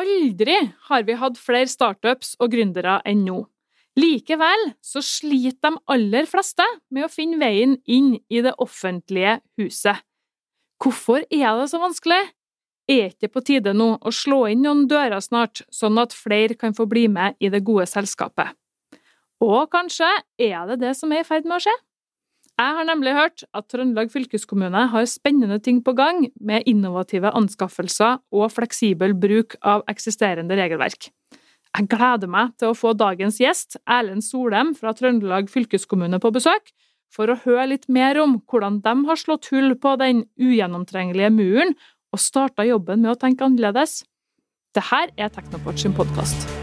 Aldri har vi hatt flere startups og gründere enn nå. Likevel så sliter de aller fleste med å finne veien inn i det offentlige huset. Hvorfor er det så vanskelig? Er ikke på tide nå å slå inn noen dører snart, sånn at flere kan få bli med i det gode selskapet? Og kanskje er det det som er i ferd med å skje? Jeg har nemlig hørt at Trøndelag fylkeskommune har spennende ting på gang med innovative anskaffelser og fleksibel bruk av eksisterende regelverk. Jeg gleder meg til å få dagens gjest, Erlend Solheim fra Trøndelag fylkeskommune, på besøk, for å høre litt mer om hvordan de har slått hull på den ugjennomtrengelige muren og starta jobben med å tenke annerledes. Dette er Teknoport sin podkast.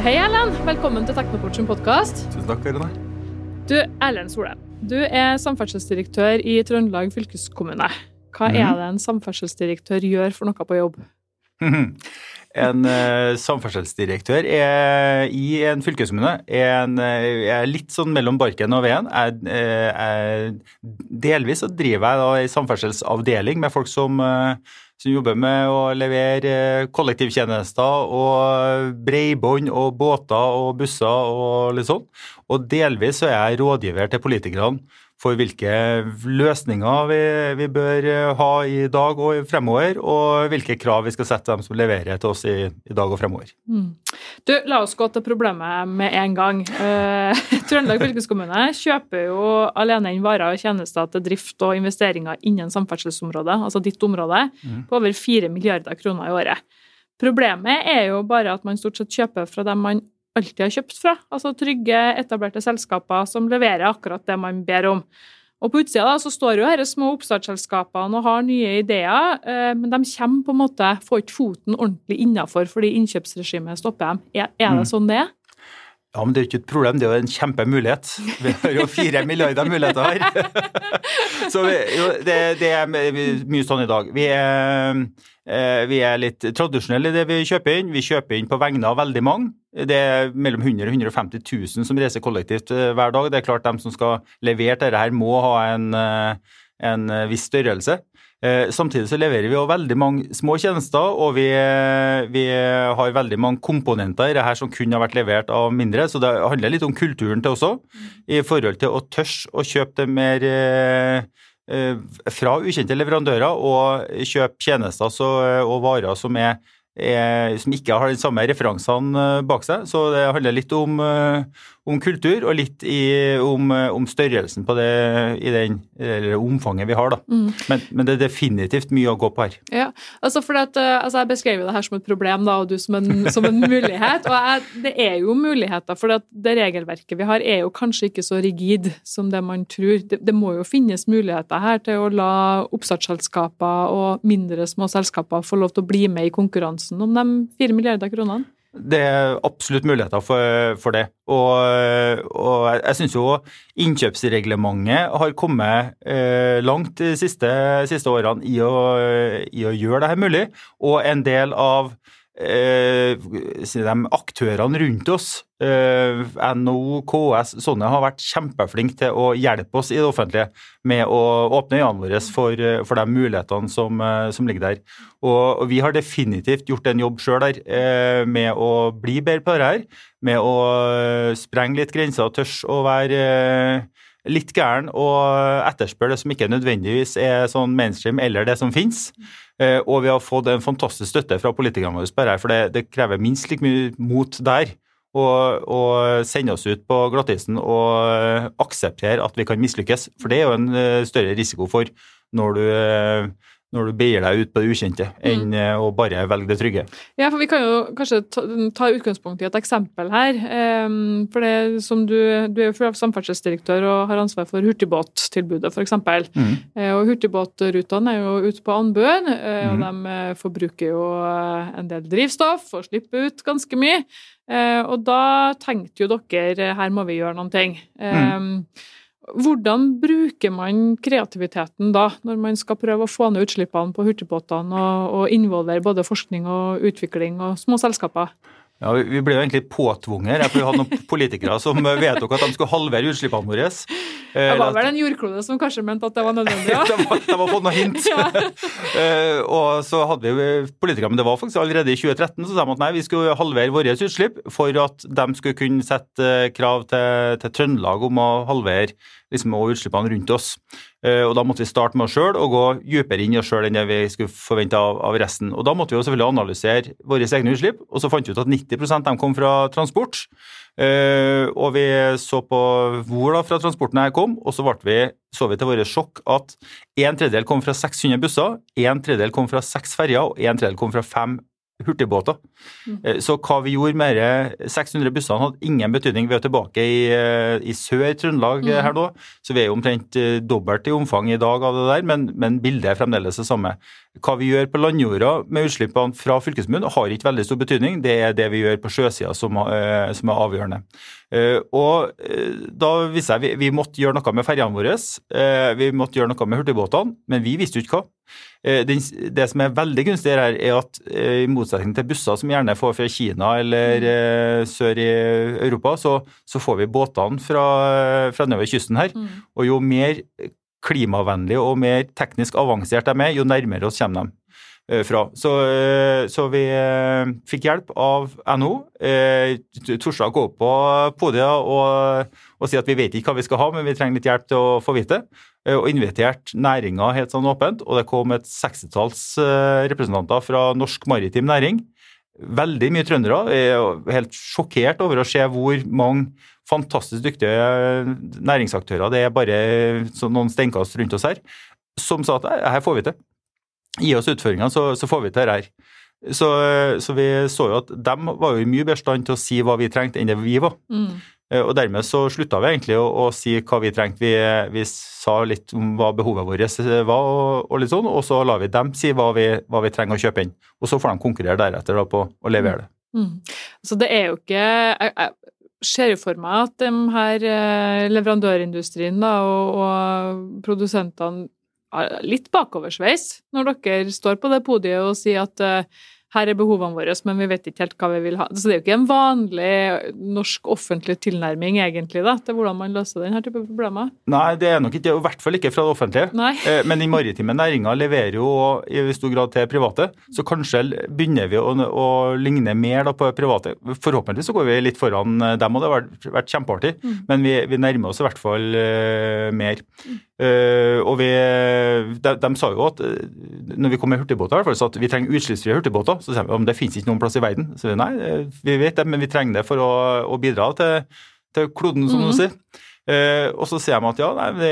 Hei, Erlend. Velkommen til Teknoport sin podkast. Tusen takk, Karine. Du, Erlend Solheim. Du er samferdselsdirektør i Trøndelag fylkeskommune. Hva mm. er det en samferdselsdirektør gjør for noe på jobb? En uh, samferdselsdirektør er, i en fylkeskommune er, en, eh, er litt sånn mellom barken og veden. er eh, delvis så driver jeg da en samferdselsavdeling med folk som, eh, som jobber med å levere eh, kollektivtjenester og bredbånd og båter og busser og litt sånn. Og delvis så er jeg rådgiver til politikerne for hvilke løsninger vi, vi bør eh, ha i dag og fremover, og hvilke krav vi skal sette dem som leverer til oss i, i dag og fremover. Mm. Du, La oss gå til problemet med en gang. Eh, Trøndelag fylkeskommune kjøper jo alene inn varer og tjenester til drift og investeringer innen samferdselsområdet, altså ditt område, mm. på over 4 milliarder kroner i året. Problemet er jo bare at man stort sett kjøper fra dem man alltid har kjøpt fra, altså trygge, etablerte selskaper som leverer akkurat det man ber om. Og På utsida da, så står jo disse små oppstartsselskapene og har nye ideer, eh, men de kommer på en måte, får ikke foten ordentlig innafor fordi innkjøpsregimet stopper dem. Er, er det Mm. sånn det er? Ja, men det er jo ikke et problem, det er jo en kjempemulighet. Vi har jo fire milliarder muligheter her. Så vi, jo, det, det er mye sånn i dag. Vi er, eh, vi er litt tradisjonelle i det vi kjøper inn. Vi kjøper inn på vegne av veldig mange. Det er mellom 100 og 150 000 som reiser kollektivt eh, hver dag. Det er klart de som skal levere dette her må ha en, eh, en viss størrelse. Eh, Samtidig så leverer vi jo veldig mange små tjenester, og vi, eh, vi har veldig mange komponenter i det her som kunne ha vært levert av mindre. Så det handler litt om kulturen til også, i forhold til å tørre å kjøpe det mer eh, fra ukjente leverandører og kjøpe tjenester så, og varer som, er, er, som ikke har de samme referansene bak seg. Så det handler litt om, om kultur og litt i, om, eh, om størrelsen på det i den, eller omfanget vi har. da. Mm. Men, men det er definitivt mye å gå på her. Ja, altså for at, eh, altså Jeg beskrev det her som et problem, da, og du som en, som en mulighet. og jeg, Det er jo muligheter, for det regelverket vi har, er jo kanskje ikke så rigid som det man tror. Det, det må jo finnes muligheter her til å la oppstartsselskaper og mindre små selskaper få lov til å bli med i konkurransen om de fire milliarder kronene. Det er absolutt muligheter for, for det. Og, og jeg syns jo innkjøpsreglementet har kommet eh, langt de siste, siste årene i å, i å gjøre det her mulig. Og en del av eh, de aktørene rundt oss, eh, NHO, KS, sånne har vært kjempeflinke til å hjelpe oss i det offentlige med å åpne øynene våre for, for de mulighetene som, eh, som ligger der. Og, og vi har definitivt gjort en jobb sjøl der eh, med å bli bedre på det her. Med å eh, sprenge litt grenser og tørs å være eh, litt gæren og etterspørre det som ikke nødvendigvis er sånn mainstream eller det som finnes. Eh, og vi har fått en fantastisk støtte fra politikerne våre på det her, for det, det krever minst like mye mot der. Å sende oss ut på glattisen og eh, akseptere at vi kan mislykkes. For det er jo en eh, større risiko for når du, eh, når du begir deg ut på det ukjente, enn mm. å bare velge det trygge. Ja, for vi kan jo kanskje ta, ta utgangspunkt i et eksempel her. Um, for det som du, du er jo samferdselsdirektør og har ansvar for hurtigbåttilbudet, f.eks. Mm. Uh, og hurtigbåtrutene er jo ute på anbud, eh, og Mhm. de forbruker jo en del drivstoff og slipper ut ganske mye. Uh, og da tenkte jo dere her må vi gjøre noen ting. Mhm. Eh, Hvordan bruker man kreativiteten da, når man skal prøve å få ned utslippene på hurtigbåtene og, og involvere både forskning og utvikling og små selskaper? Ja, Vi ble jo egentlig påtvunget for vi hadde noen politikere som vedtok at de skulle halvere utslippene våre. Det var vel en jordklode som kanskje mente at det var nødvendig? Ja. de, var, de har fått noen hint. Ja. og så hadde vi politikere, men det var faktisk allerede i 2013, så sa de at nei, vi skulle halvere våre utslipp for at de skulle kunne sette krav til, til Trøndelag om å halvere liksom, utslippene rundt oss. Eh, og Da måtte vi starte med oss sjøl og gå dypere inn i oss sjøl enn det vi skulle forvente av, av, resten. Og Da måtte vi jo selvfølgelig analysere våre egne utslipp, og så fant vi ut at 90% de kom fra transport. Uh, og vi så på hvor da fra transporten her kom, og så vi, så vi til våre sjokk at en tredjedel kom fra 600 busser, en tredjedel kom fra seks ferjer, og en tredjedel kom fra fem hurtigbåter. Mm. Så hva vi gjorde med de 600 bussene hadde ingen betydning. Vi er tilbake i, eh, i Sør-Trøndelag mm. her nå, så vi er jo omtrent dobbelt i omfang i dag av det der, men, men bildet er fremdeles det samme. Hva vi gjør på landjorda med utslippene fra fylkeskommunen har ikke veldig stor betydning, det er det vi gjør på sjøsida som, som, er avgjørende. Og da visste jeg vi, vi måtte gjøre noe med ferjene våre, vi måtte gjøre noe med hurtigbåtene, men vi visste jo ikke hva. Eh, det som er veldig gunstig her, er at eh, i motsetning til busser som gjerne får fra Kina eller eh, sør i Europa, så, så får vi båtene fra, fra nedover kysten her. Mm. Og jo mer klimavennlig og mer teknisk avansert de er, jo nærmere oss kommer de. Fra. Så, så, vi fikk hjelp av NHO. Torde å gå på podiet og, og, si at vi vet ikke hva vi skal ha, men vi trenger litt hjelp til å få vite. det. og invitert næringa helt sånn åpent. Og det kom et sekstitalls eh, representanter fra norsk maritim næring. Veldig mye trøndere. Jeg er helt sjokkert over å se hvor mange fantastisk dyktige næringsaktører det er bare noen steinkast rundt oss her, som sa at her får vi til. Gi oss utføringene, så, så, får vi til dette her. Så, så, vi så jo at de var jo i mye bedre stand til å si hva vi trengte, enn det vi var. Mm. Eh, og Dermed så slutta vi egentlig å, å, si hva vi trengte. Vi, vi, sa litt om hva behovet vårt var, og, og, litt sånn, og så lar vi dem si hva vi, hva vi, trenger å kjøpe inn. Og så får de konkurrere deretter da, på å levere det. Mm. mm. Så det er jo ikke jeg, jeg ser jo for meg at de her eh, leverandørindustrien da, og, og produsentene har litt bakoversveis når dere står på det podiet og sier at uh, her er behovene våre, men vi vet ikke helt hva vi vil ha. Så det er jo ikke en vanlig norsk offentlig tilnærming egentlig da, til hvordan man løser denne type problemer? Nei, det er nok ikke, i hvert fall ikke fra det offentlige. Nei. Eh, men den maritime næringa leverer jo i stor grad til private, så kanskje begynner vi å, å ligne mer på private. Forhåpentlig så går vi litt foran dem, og det har vært, vært kjempeartig, mm. men vi, vi, nærmer oss i hvert fall uh, mer. Mm. Uh, og vi, de, de, sa jo at når vi kom med hurtigbåter, så at vi trenger utslippsfrie hurtigbåter. Så sier vi om det finnes ikke noen plass i verden. Så vi, nei, vi vet det, men vi trenger det for å, å bidra til, til, kloden, som mm du sier. Uh, og så sier de at ja, nei, vi,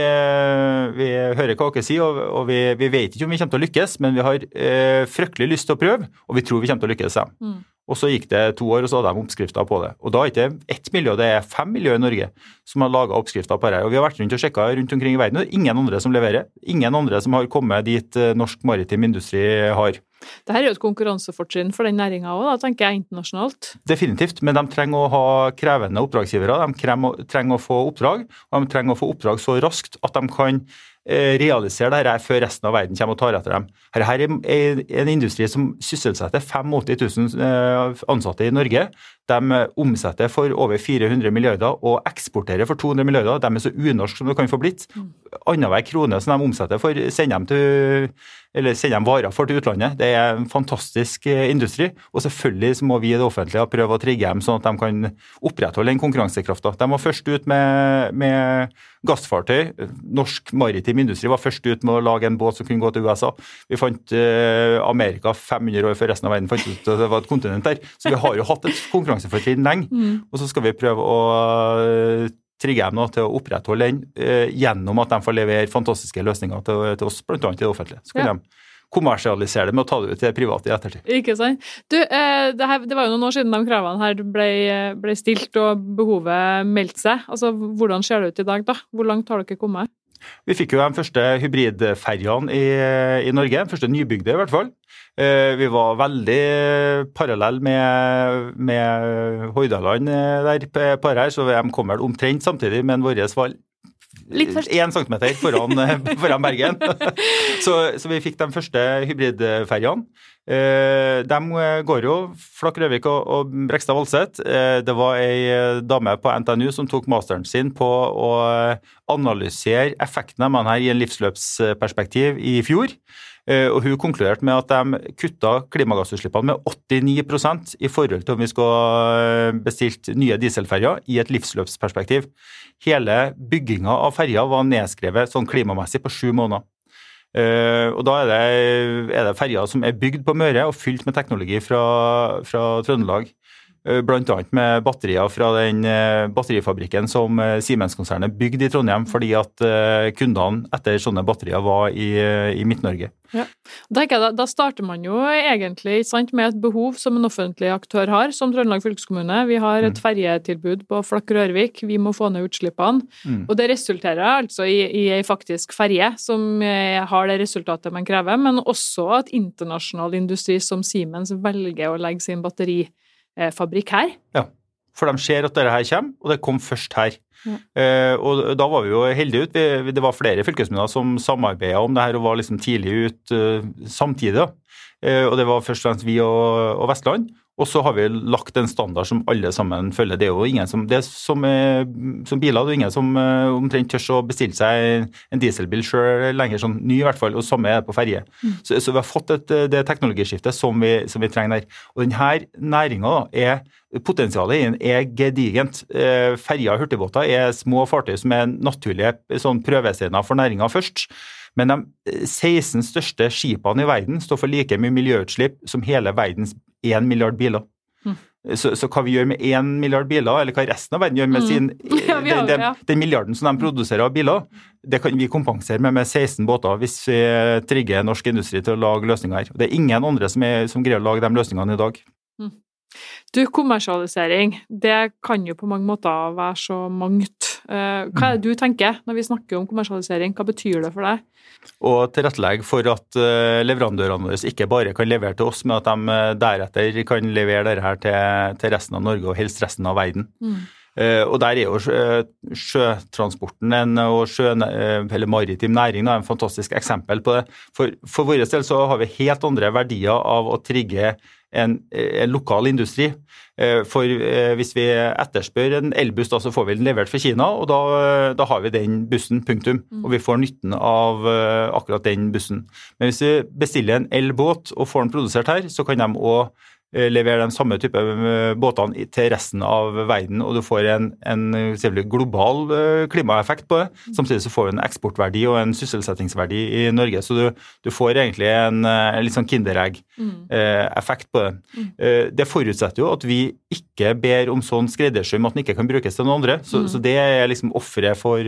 vi hører hva dere sier, og, og vi, vi, vet ikke om vi kommer til å lykkes, men vi har uh, fryktelig lyst til å prøve, og vi tror vi kommer til å lykkes. Mm. Og så gikk det to år, og så hadde de oppskrifter på det. Og da er det ikke ett miljø, det er fem miljø i Norge som har laga oppskrifter på det. Og vi har vært rundt og sjekka rundt omkring i verden, og det er ingen andre som leverer. Ingen andre som har kommet dit eh, norsk maritim industri har. Dette er jo et konkurransefortrinn for den næringa òg, tenker jeg internasjonalt? Definitivt, men de trenger å ha krevende oppdragsgivere. De trenger å få oppdrag, og de trenger å få oppdrag så raskt at de kan Eh, realisere dette før resten av verden kommer og tar etter dem. Dette er en industri som sysselsetter 85 000 eh, ansatte i Norge. De omsetter for over 400 milliarder og eksporterer for 200 milliarder. De er så unorske som det kan få blitt. Mm. Annenhver krone som de omsetter for, sender de, til, eller sender de varer for til utlandet. Det er en fantastisk eh, industri. Og selvfølgelig må vi i det offentlige prøve å trigge dem sånn at de kan opprettholde den konkurransekrafta. De var først ut med, med gassfartøy. Norsk maritim industri var først ut med å lage en båt som kunne gå til USA. Vi fant uh, Amerika 500 år før resten av verden fant ut at det var et kontinent der. Så vi har jo hatt et konkurransefortrinn lenge. Mm. Og så skal vi prøve å uh, dem dem til å opprettholde den eh, gjennom at de får levere fantastiske løsninger til, til oss, bl.a. i det offentlige. Så kan ja. de kommersialisere det med å ta det ut til det private i ettertid. Ikke sant. Du, eh, det, her, det, var jo noen år siden de kravene her ble, ble stilt og behovet meldte seg. Altså, Hvordan ser det ut i dag, da? Hvor langt har dere kommet? Vi fikk jo de første hybridferjene i, i Norge, de første nybygde i hvert fall. Eh, vi var veldig parallell med, med Hordaland eh, der på her, så de kom vel omtrent samtidig, men våre var Litt først. Én centimeter foran, foran Bergen. så, så, vi fikk de første hybridferjene. Eh, de går jo, Flakk Røvik og, og Brekstad Valseth. Eh, det var ei dame på NTNU som tok masteren sin på å analysere effekten av denne i en livsløpsperspektiv i fjor. Og Hun konkluderte med at de kutta klimagassutslippene med 89% i forhold til om vi skulle bestilt nye dieselferger i et livsløpsperspektiv. Hele bygginga av ferja var nedskrevet sånn klimamessig på sju måneder. Uh, og Da er det, det ferjer som er bygd på Møre og fylt med teknologi fra, fra Trøndelag. Uh, Bl.a. med batterier fra den uh, batterifabrikken som Siemens-konsernet bygde i Trondheim, fordi at kundene etter sånne batterier var i, i Midt-Norge. Ja. Da, da, starter man jo egentlig sant, med et behov som en offentlig aktør har, som Trøndelag fylkeskommune. Vi har et mm. ferjetilbud på Flakk-Rørvik, vi må få ned utslippene. Mm. Og det resulterer altså i, i ei faktisk ferje som eh, har det resultatet man krever, men også at internasjonal industri som Siemens velger å legge sin batterifabrikk her. Ja, for de ser at dette her kommer, og det kom først her. Ja. Uh, og da var vi jo heldige ut. Det var flere fylkeskommuner som samarbeida om det her og var liksom tidlig ut uh, samtidig. Og det var først og fremst vi og Vestland. Og så har vi lagt en standard som alle sammen følger. Det er jo ingen som, det er som, som biler, det er ingen som omtrent tør å bestille seg en dieselbil sjøl lenger, sånn ny i hvert fall, og samme er det på ferje. Mm. Så, så, vi har fått et, det teknologiskiftet som vi, som vi trenger der. Og denne næringa er Potensialet i den er gedigent. Eh, ferjer og hurtigbåter er små fartøy som er naturlige sånn prøvesteiner for næringa først. Men de 16 største skipene i verden står for like mye miljøutslipp som hele verdens 1 milliard biler. Mm. Så, så, hva vi gjør med én milliard biler, eller hva resten av verden gjør med mm. sin, ja, den, den, den, milliarden som de produserer av biler, det kan vi kompensere med med 16 båter hvis vi trigger norsk industri til å lage løsninger her. Det er ingen andre som, er, som greier å lage de løsningene i dag. Mm. Du, kommersialisering, det kan jo på mange måter være så mangt. Eh, hva er det du tenker når vi snakker om kommersialisering, hva betyr det for deg? Å tilrettelegge for at eh, leverandørene våre ikke bare kan levere til oss, men at de eh, deretter kan levere dette til, til resten av Norge og helst resten av verden. Mm. og Der er jo sjøtransporten en, og sjø, eller maritim næring en fantastisk eksempel på det. For, for vår del så har vi helt andre verdier av å trigge en, en lokal industri. Eh, for eh, hvis vi etterspør en elbuss, da, så får vi den levert fra Kina, og da, da har vi den bussen, punktum. Mm. Og vi får nytten av eh, akkurat den bussen. Men hvis vi bestiller en elbåt og får den produsert her, så kan de òg Eh, levere de samme type eh, båtene til resten av verden, og du får en, en global eh, klimaeffekt på det. Mm. Samtidig så får du en eksportverdi og en sysselsettingsverdi i Norge. Så du, du får egentlig en, en litt sånn Kinderegg-effekt mm. på det. Mm. Det forutsetter jo at vi ikke ber om sånn skreddersøm at den ikke kan brukes til noen andre. Så, så det er liksom offeret for,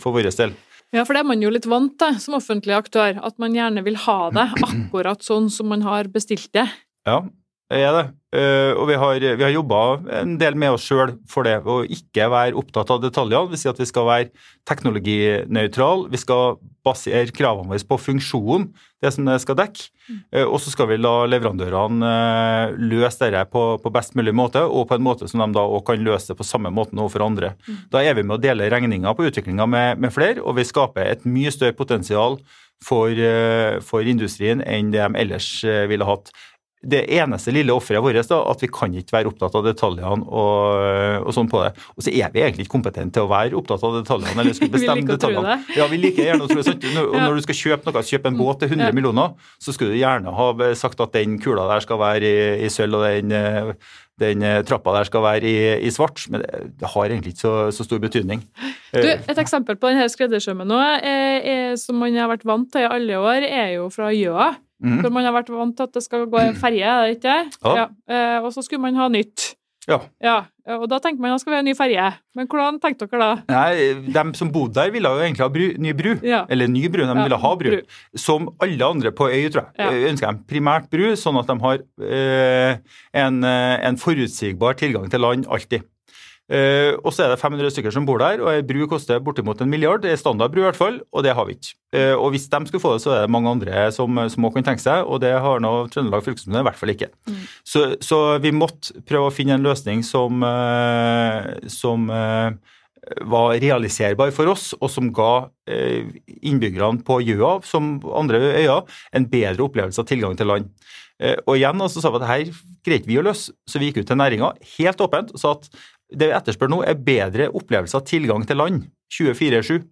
for vår del. Ja, for det er man jo litt vant til som offentlig aktør, at man gjerne vil ha det akkurat sånn som man har bestilt det. Ja, er det. Uh, og vi har, vi har jobba en del med oss sjøl for det, å ikke være opptatt av detaljene. Vi sier at vi skal være teknologinøytrale. Vi skal basere kravene våre på funksjon, det som det skal dekke. Uh, og så skal vi la leverandørene uh, løse dette på, på, best mulig måte, og på en måte som de da òg kan løse det på samme måte overfor andre. Mm. Da er vi med å dele regninga på utviklinga med, med, flere, og vi skaper et mye større potensial for, for industrien enn det de ellers ville hatt det eneste lille offeret vårt da, at vi kan ikke være opptatt av detaljene og, og sånn på det. Og så er vi egentlig ikke kompetente til å være opptatt av detaljene. eller skulle bestemme detaljene. Ja, vi liker gjerne å tro det. Og når du skal kjøpe noe, kjøpe en båt til 100 millioner, så skulle du gjerne ha sagt at den kula der skal være i, i sølv, og den, den trappa der skal være i, i, svart. Men det har egentlig ikke så, så stor betydning. Du, et eksempel på denne skreddersømmen nå, er, er, som man har vært vant til i alle år, er jo fra Gjøa. Mm. For man har vært vant til at det skal gå en ferje, er det ikke? Ja. ja. Eh, og så skulle man ha nytt. Ja. ja. Og da tenkte man at det skal være en ny ferje. Men hvordan tenkte dere da? Nei, De som bodde der, ville jo egentlig ha bru, ny bru. Ja. Eller ny bru, de ja, ville ha bru. bru. Som alle andre på øy, tror jeg. Ja. Ønsker de primært bru, sånn at de har eh, en, eh, en forutsigbar tilgang til land alltid. Uh, og så er det 500 stykker som bor der, og ei bru koster bortimot en milliard. Det er standardbru i hvert fall, og det har vi ikke. Uh, og hvis de skulle få det, så er det mange andre som, òg kan tenke seg, og det har nå Trøndelag fylkeskommune i hvert fall ikke. Mm. Så, så, vi måtte prøve å finne en løsning som, uh, som var realiserbar for oss, og som ga innbyggerne på Gjøa, som andre øyer, en bedre opplevelse av tilgang til land. Og igjen så sa vi at her greide vi å løse, så vi gikk ut til næringa helt åpent og sa at det vi etterspør nå, er bedre opplevelse av tilgang til land 24-7.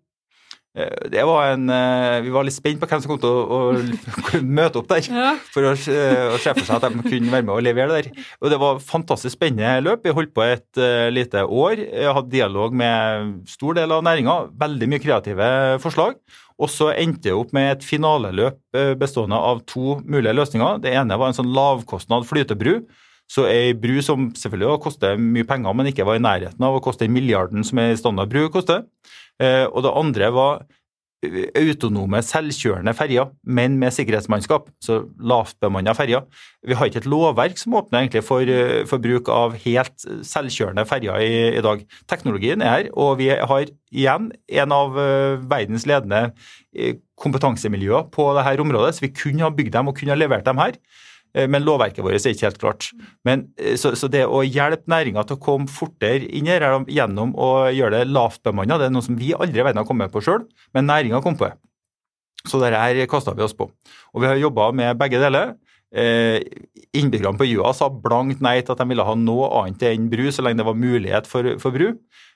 Eh, det var en, eh, Vi var litt spent på hvem som kom til å, å møte opp der ja. for å, eh, å, se for seg at de kunne være med og levere der. Og Det var fantastisk spennende løp. Vi holdt på et uh, lite år. Jeg hadde dialog med stor del av næringa. Veldig mye kreative forslag. Og så endte jeg opp med et finaleløp bestående av to mulige løsninger. Det ene var en sånn lavkostnad flytebru. Så ei bru som selvfølgelig koster mye penger, men ikke var i nærheten av å koste milliarden som ei standardbru koster. Eh, og det andre var eh, autonome, selvkjørende ferjer, men med sikkerhetsmannskap. Så lavtbemanna ferjer. Vi har ikke et lovverk som åpner egentlig for, eh, for bruk av helt selvkjørende ferjer i, i, dag. Teknologien er her, og vi har igjen en av verdens ledende kompetansemiljøer på dette området, så vi kunne ha bygd dem og kunne ha levert dem her. Eh, men lovverket vårt er ikke helt klart. Men, eh, så, så, det å hjelpe næringa til å komme fortere inn her gjennom å gjøre det lavtbemanna, det er noe som vi aldri i verden har kommet på sjøl, men næringa kom på det. Så dette her kasta vi oss på. Og vi har jobba med begge deler. Eh, innbyggerne på Jua sa blankt nei til at de ville ha noe annet enn bru, så lenge det var mulighet for, for bru.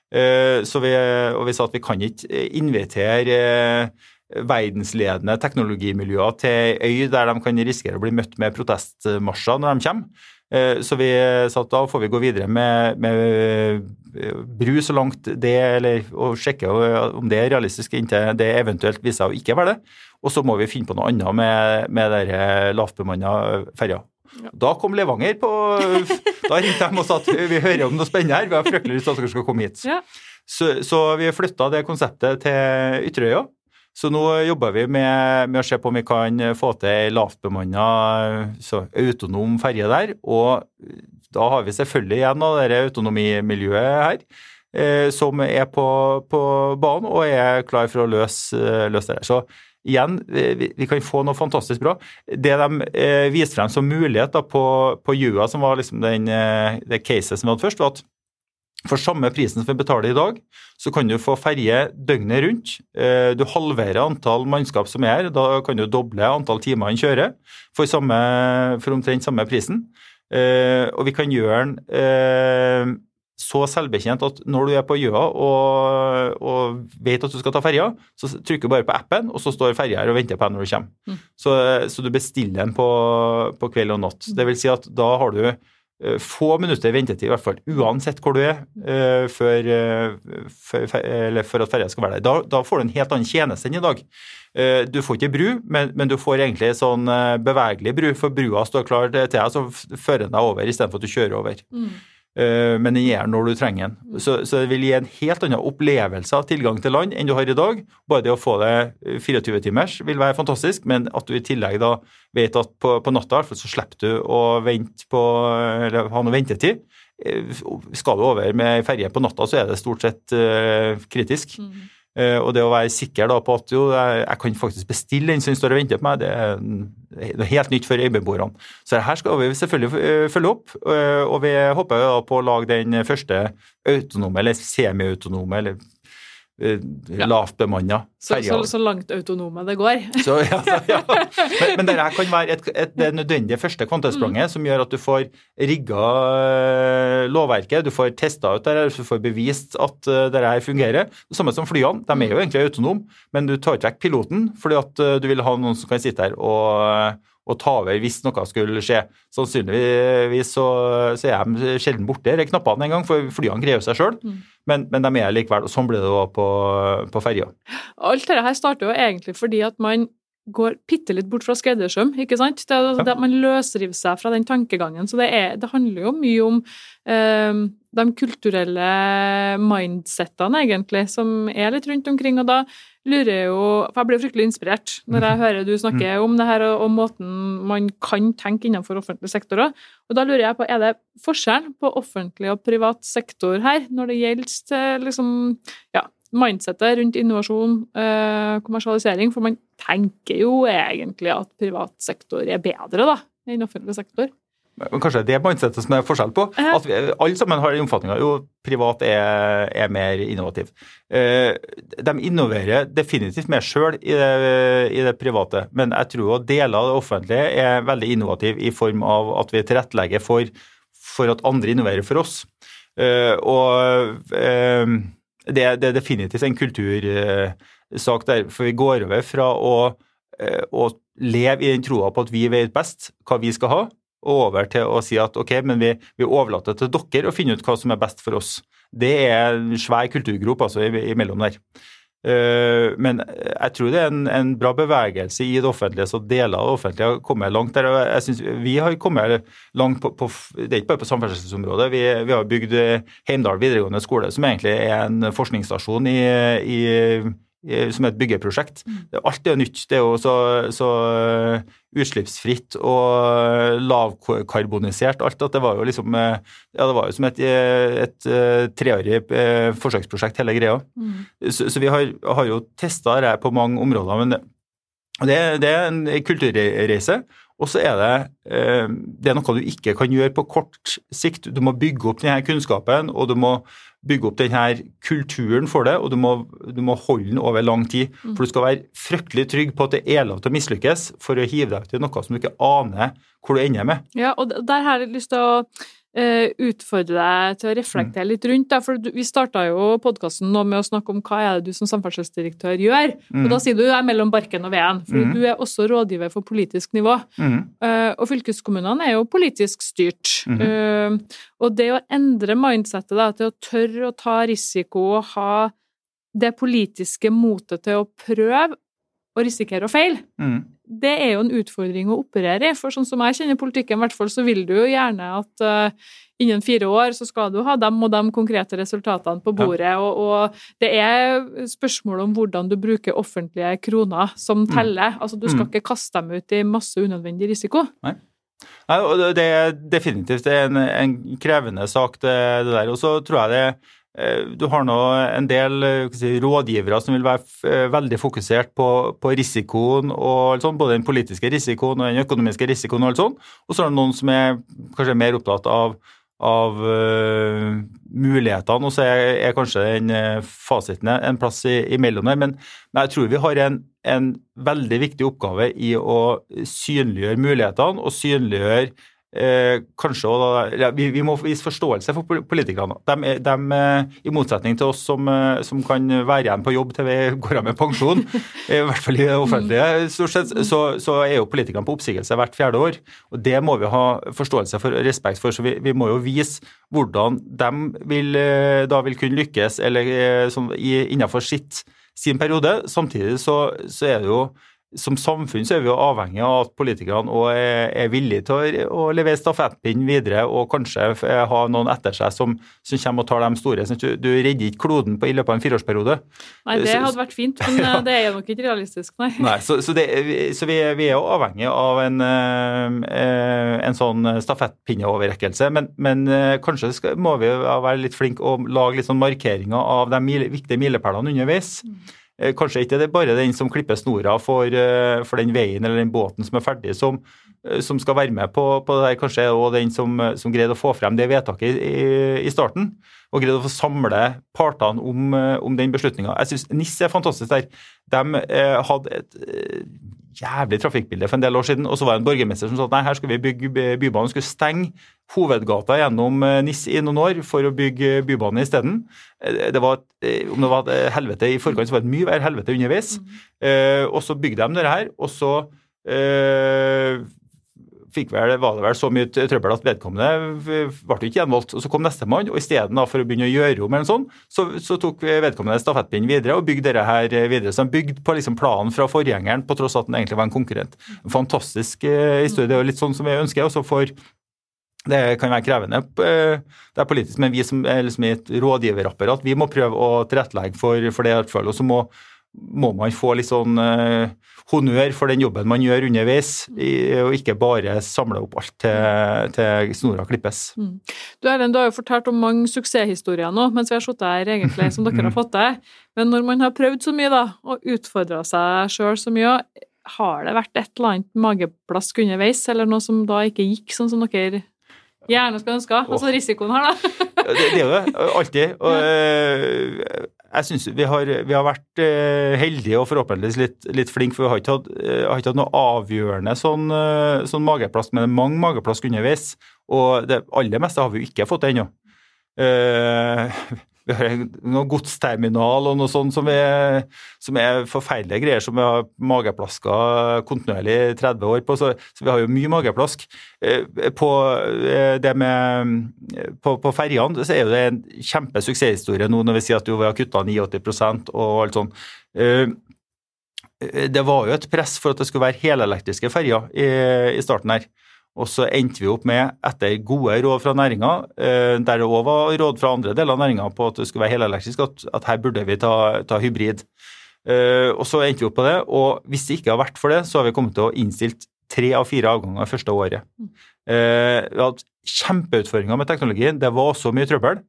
Eh, vi, og vi sa at vi kan ikke invitere verdensledende teknologimiljøer til øy der de kan risikere å bli møtt med protestmarsjer når de kommer. Eh, så vi satt da får vi gå videre med, med eh, bru så langt det, eller å sjekke om det er realistisk inntil det eventuelt viser seg å ikke være det. Og så må vi finne på noe annet med, med de lavtbemanna ferjer. Ja. Da kom Levanger på Da ringte de og sa at vi hører om noe spennende her, vi har fryktelig lyst til at dere skal komme hit. Ja. Så, så, vi flytta det konseptet til Ytterøya. Så nå jobber vi med, med, å se på om vi kan få til ei lavtbemanna autonom ferje der. Og da har vi selvfølgelig igjen av det autonomimiljøet her. Eh, som er på, på, banen og er klar for å løse, løse det. Så igjen, vi, vi, kan få noe fantastisk bra. Det de eh, viste frem som mulighet da, på, på Jua, som var liksom den, eh, det caset som vi hadde først, var at for samme prisen som vi betaler i dag, så kan du få ferje døgnet rundt. Eh, du halverer antall mannskap som er her. Da kan du doble antall timer en kjører for, samme, for omtrent samme prisen. Eh, og vi kan gjøre den eh, så selvbekjent at når du er på Gjøa og, og, vet at du skal ta ferja, så trykker du bare på appen, og så står ferja her og venter på deg når du kommer. Mm. Så, så, du bestiller den på, på kveld og natt. Det vil si at da har du få minutter ventetid, i hvert fall, uansett hvor du er, uh, for, uh, for, for, at ferja skal være der. Da, da, får du en helt annen tjeneste enn i dag. Du får ikke bru, men, men, du får egentlig sånn bevegelig bru, for brua står klar til deg, så fører den deg over istedenfor at du kjører over. Mm. Eh, men den er når du trenger den. Så, så, det vil gi en helt annen opplevelse av tilgang til land enn du har i dag. Bare det å få det 24 timers vil være fantastisk, men at du i tillegg da vet at på, på natta så slipper du å vente på, eller ha noe ventetid. Eh, skal du over med ferje på natta, så er det stort sett kritisk. Mm. Uh, og det å være sikker på at jo, jeg, kan faktisk bestille den som står og venter på meg, det er helt nytt for øyebeboerne. Så her skal vi selvfølgelig eh, følge opp, eh, og vi håper på å lage den første autonome, eller semiautonome, eller uh, lavt bemanna så, så, så, langt autonome det går. Så, ja, ja. Men, men dette kan være et, et, det nødvendige første kvantespranget mm. som gjør at du får rigga lovverket, du får testa ut det, du får bevist at uh, dette her fungerer. Det samme som flyene. De er jo egentlig autonome, men du tar ikke vekk piloten fordi at du vil ha noen som kan sitte her og og ta over hvis noe skulle skje. Sannsynligvis så, så er de sjelden borte, de knappene en gang, for flyene greier seg sjøl. Mm. Men, men, de er likevel, og sånn blir det òg på, på ferja. Alt dette starter jo egentlig fordi at man går bitte litt bort fra skreddersøm, ikke sant? Det, det, det, man løsriver seg fra den tankegangen. Så det, er, det handler jo mye om eh, de kulturelle mindsettene, egentlig, som er litt rundt omkring. Og da lurer jeg jo For jeg blir fryktelig inspirert når jeg hører du snakke mm. om det her, og, og måten man kan tenke innenfor offentlig sektor òg. Og da lurer jeg på, er det forskjell på offentlig og privat sektor her, når det gjelder liksom, ja, mindsettet rundt innovasjon, eh, kommersialisering? For man tenker jo egentlig at privat sektor er bedre da, enn offentlig sektor. Men kanskje det er mindsetet som er forskjell på. At vi, alle sammen har den oppfatninga jo privat er, er mer innovativ. Eh, de innoverer definitivt mer sjøl i, det- i det private, men jeg tror at deler av det offentlige er veldig innovativ i form av at vi tilrettelegger for, for at andre innoverer for oss. Eh, og eh, det, det er definitivt en kultursak der, for vi går over fra å, eh, å leve i den troa på at vi vet best hva vi skal ha, og over til å si at ok, men vi, vi overlater til dere å finne ut hva som er best for oss. Det er en svær kulturgrop altså imellom der. Eh, men jeg tror det er en, en bra bevegelse i det offentlige, så deler av det offentlige har kommet langt der. jeg synes Vi har kommet langt på, på Det er ikke bare på samferdselsområdet. Vi, vi har bygd Heimdal videregående skole, som egentlig er en forskningsstasjon i, i, i, som et byggeprosjekt. Alt er jo nytt. Det er jo så, så utslippsfritt og lavkarbonisert alt at det var jo liksom eh, Ja, det var jo som et, et, eh, treårig eh, forsøksprosjekt, hele greia. Så, så vi har, har jo testa det her på mange områder. men det, det er en kulturreise. Og så er det, eh, det er noe du ikke kan gjøre på kort sikt. Du må bygge opp denne kunnskapen, og du må bygge opp denne kulturen for det, og du må, du må holde den over lang tid. For du skal være fryktelig trygg på at det er lov til å mislykkes for å hive deg ut i noe som du ikke aner hvor du ender med. Ja, og der har jeg lyst til å utfordre deg til å reflektere litt rundt. Da, for vi starta jo podkasten nå med å snakke om hva er det du som samferdselsdirektør gjør. Og da sier du du er mellom barken og veden, for Mm. du er også rådgiver for politisk nivå. Mhm. Eh, og fylkeskommunene er jo politisk styrt. Mhm. Eh, og det å endre mindsettet da, til å tørre å ta risiko og ha det politiske motet til å prøve å risikere å feile. Det er jo en utfordring å operere i. For sånn som jeg kjenner politikken, i hvert fall, så vil du jo gjerne at uh, innen fire år så skal du ha dem og de konkrete resultatene på bordet. Og, og det er spørsmål om hvordan du bruker offentlige kroner som teller. Altså, du skal Mm. ikke kaste dem ut i masse unødvendig risiko. Nei, og det- er definitivt en, en krevende sak, det, det der. Og så tror jeg det eh, du har nå en del eh, si, rådgivere som vil være eh, veldig fokusert på, på risikoen, og sånt, både den politiske risikoen og den økonomiske risikoen. Og sånt. Og så er det noen som er kanskje mer opptatt av, av uh, mulighetene, og så er, er kanskje den eh, fasiten en plass i, imellom der. Men, men jeg tror vi har en, en veldig viktig oppgave i å synliggjøre mulighetene og synliggjøre Eh, kanskje også, vi, vi må vise forståelse for politikerne. De, de, eh, I motsetning til oss som, eh, som kan være igjen på jobb til vi går av med pensjon, i hvert fall i det offentlige, stort sett, så, så er jo politikerne på oppsigelse hvert fjerde år. og Det må vi ha forståelse for og respekt for. så Vi, vi må jo vise hvordan de vil, eh, da vil kunne lykkes eller, eh, sånn, i, innenfor sitt, sin periode. Samtidig så, så er det jo som samfunn så er vi jo avhengig av at politikerne er, er villige til å, å levere stafettpinnen videre og kanskje ha noen etter seg som, som kommer og tar de store. Sånn Du, du redder ikke kloden på, i løpet av en fireårsperiode. Nei, det hadde vært fint, men ja. det er jo nok ikke realistisk, nei. Nei, så, så, det, så vi, vi er jo avhengig av en, eh, en sånn stafettpinneoverrekkelse. Men, men eh, kanskje skal, må vi være litt flinke og lage litt sånn markeringer av de mile, viktige milepælene underveis. Eh, Kanskje ikke det er bare den som klipper snora for, eh, for den veien eller den båten som er ferdig, som, eh, som skal være med på, på det der. Kanskje og den som, eh, som greide å få frem det vedtaket i, i starten. Og greide å få samle partene om, eh, om den beslutninga. Jeg syns NIS er fantastisk der. De eh, hadde et eh, jævlig trafikkbilde for en del år siden, og så var det en borgermester som sa at nei, her skal vi bygge by- Bybanen. Skulle stenge hovedgata gjennom eh, NIS i noen år for å bygge bybane isteden. Eh, Det var, om det var et helvete i forkant, så var det et mye verre helvete underveis. Eh, og så bygde de det her, og så eh, fikk vel, var det vel så mye trøbbel at vedkommende ble ikke gjenvalgt. Og så kom nestemann, og isteden for å begynne å gjøre om, eller sånt, så, så tok vedkommende stafettpinnen videre og bygde dette her videre. Så de bygde på liksom planen fra forgjengeren, på tross at den egentlig var en konkurrent. En fantastisk eh, historie. Det er jo litt sånn som vi ønsker. også for det kan være krevende. eh, Det er politisk, men vi som er liksom i et rådgiverapparat, vi må prøve å tilrettelegge for, for det. i hvert fall, Og så må, må man få litt sånn eh, honnør for den jobben man gjør underveis, i, og ikke bare samle opp alt til, til snora klippes. Du Erlend, du har jo fortalt om mange suksesshistorier nå, mens vi har sittet her, egentlig, som dere har fått til. Men når man har prøvd så mye, da, og utfordra seg sjøl så mye, har det vært et eller annet mageplask underveis, eller noe som da ikke gikk sånn som dere gjerne skulle ønske? Altså risikoen her, da. det, det er jo det. Alltid. Og øh, jeg syns vi, vi, har vært øh, heldige og forhåpentligvis litt, litt flinke, for vi har ikke hatt, øh, har ikke hatt noe avgjørende sånn, sånn mageplask, men det er mange mageplask underveis. Og det aller meste har vi jo ikke fått ennå. Uh, vi har noen godsterminal og noe sånt som er, som er forferdelige greier, som vi har mageplasker kontinuerlig i 30 år på. Så, så, vi har jo mye mageplask. Eh, på eh, det med på, på ferjene så er det en kjempesuksesshistorie nå når vi sier at vi har kutta 89% og alt sånt. Eh, det var jo et press for at det skulle være helelektriske ferjer i, i starten her. Og så endte vi opp med, etter gode råd fra næringa, eh, der det òg var råd fra andre deler av næringa på at det skulle være helelektrisk, at, at her burde vi ta, ta hybrid. Eh, og så endte vi opp på det, og hvis det ikke har vært for det, så har vi kommet til å innstilt tre av fire avganger første året. Eh, vi hatt kjempeutfordringer med teknologien, det var også mye trøbbel.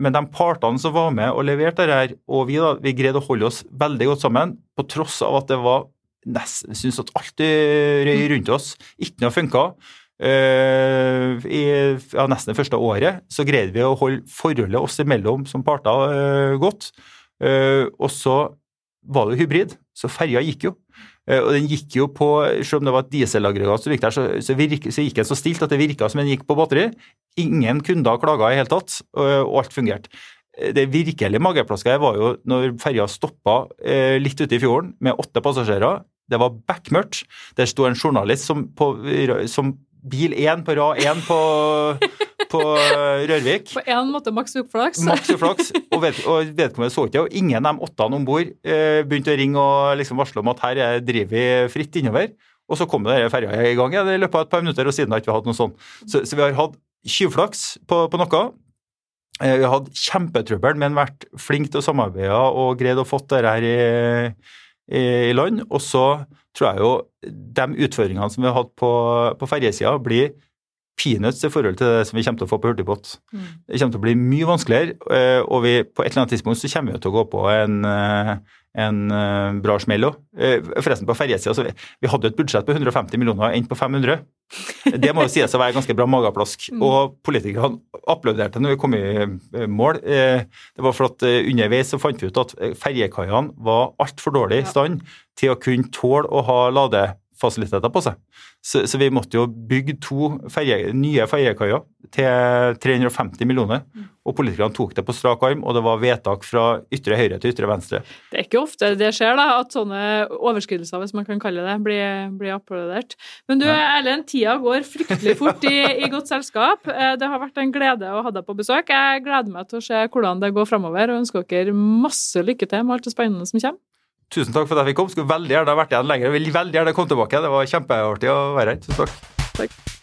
Men de partene som var med og leverte dette, og vi, da, vi greide å holde oss veldig godt sammen, på tross av at det var nesten syns at alt røy rundt oss ikke noe funka. Uh, I ja, nesten det første året så greide vi å holde forholdet oss imellom som parter uh, godt. Uh, og så var det jo hybrid, så ferja gikk jo. og den gikk jo på, Selv om det var et dieselaggregat gikk der, så, så, virke, så, gikk den så stilt at det virka som den gikk på batteri. Ingen kunder klaga i hele tatt, og alt fungerte det virkelige mageplasket var jo når ferja stoppa litt ute i fjorden med åtte passasjerer. Det var bekmørkt. Der sto en journalist som, på, som bil én på rad én på, på Rørvik. På én måte maks uflaks. Maks uflaks. Og, ved, og vedkommende så ikke og ingen av de åtte om bord eh, begynte å ringe og liksom varsle om at her driver vi fritt innover. Og så kom det ferja i gang i løpet av et par minutter, og siden har vi ikke hatt noe sånt. Så, så vi har hatt tjuvflaks på, på noe. Eh, vi har hatt kjempetrøbbel, men vært flinke til å samarbeide og greid å få det her i i land. Og så tror jeg jo de utfordringene som vi har hatt på, på ferjesida, blir peanuts i forhold til det som vi kommer til å få på hurtigbåt. Mm. Det kommer til å bli mye vanskeligere, eh, og vi, på et eller annet tidspunkt så kommer vi til å gå på en, eh, en eh, bra smell òg. Forresten, på ferjesida vi, vi hadde et budsjett på 150 millioner, endte på 500. Det må jo sies å være ganske bra mageplask. Mm. Og politikerne applauderte når vi kom i mål. Det var for at underveis så fant vi ut at ferjekaiene var altfor dårlig i stand til å kunne tåle å ha ladefasiliteter på seg. Så, så, vi måtte jo bygge to ferie, nye ferjekaier til 350 millioner. Mm. Og politikerne tok det på strak arm, og det var vedtak fra ytre høyre til ytre venstre. Det er ikke ofte det skjer, da, at sånne overskridelser, hvis man kan kalle det, blir, blir applaudert. Men du Erlend, tida går fryktelig fort i, i, godt selskap. Eh, det har vært en glede å ha deg på besøk. Jeg gleder meg til å se hvordan det går framover, og ønsker dere masse lykke til med alt det spennende som kommer. Tusen takk for at jeg fikk komme. Skulle veldig gjerne vært igjen lenger. Jeg vil veldig gjerne komme tilbake. Det var kjempeartig å være her. Tusen takk. takk.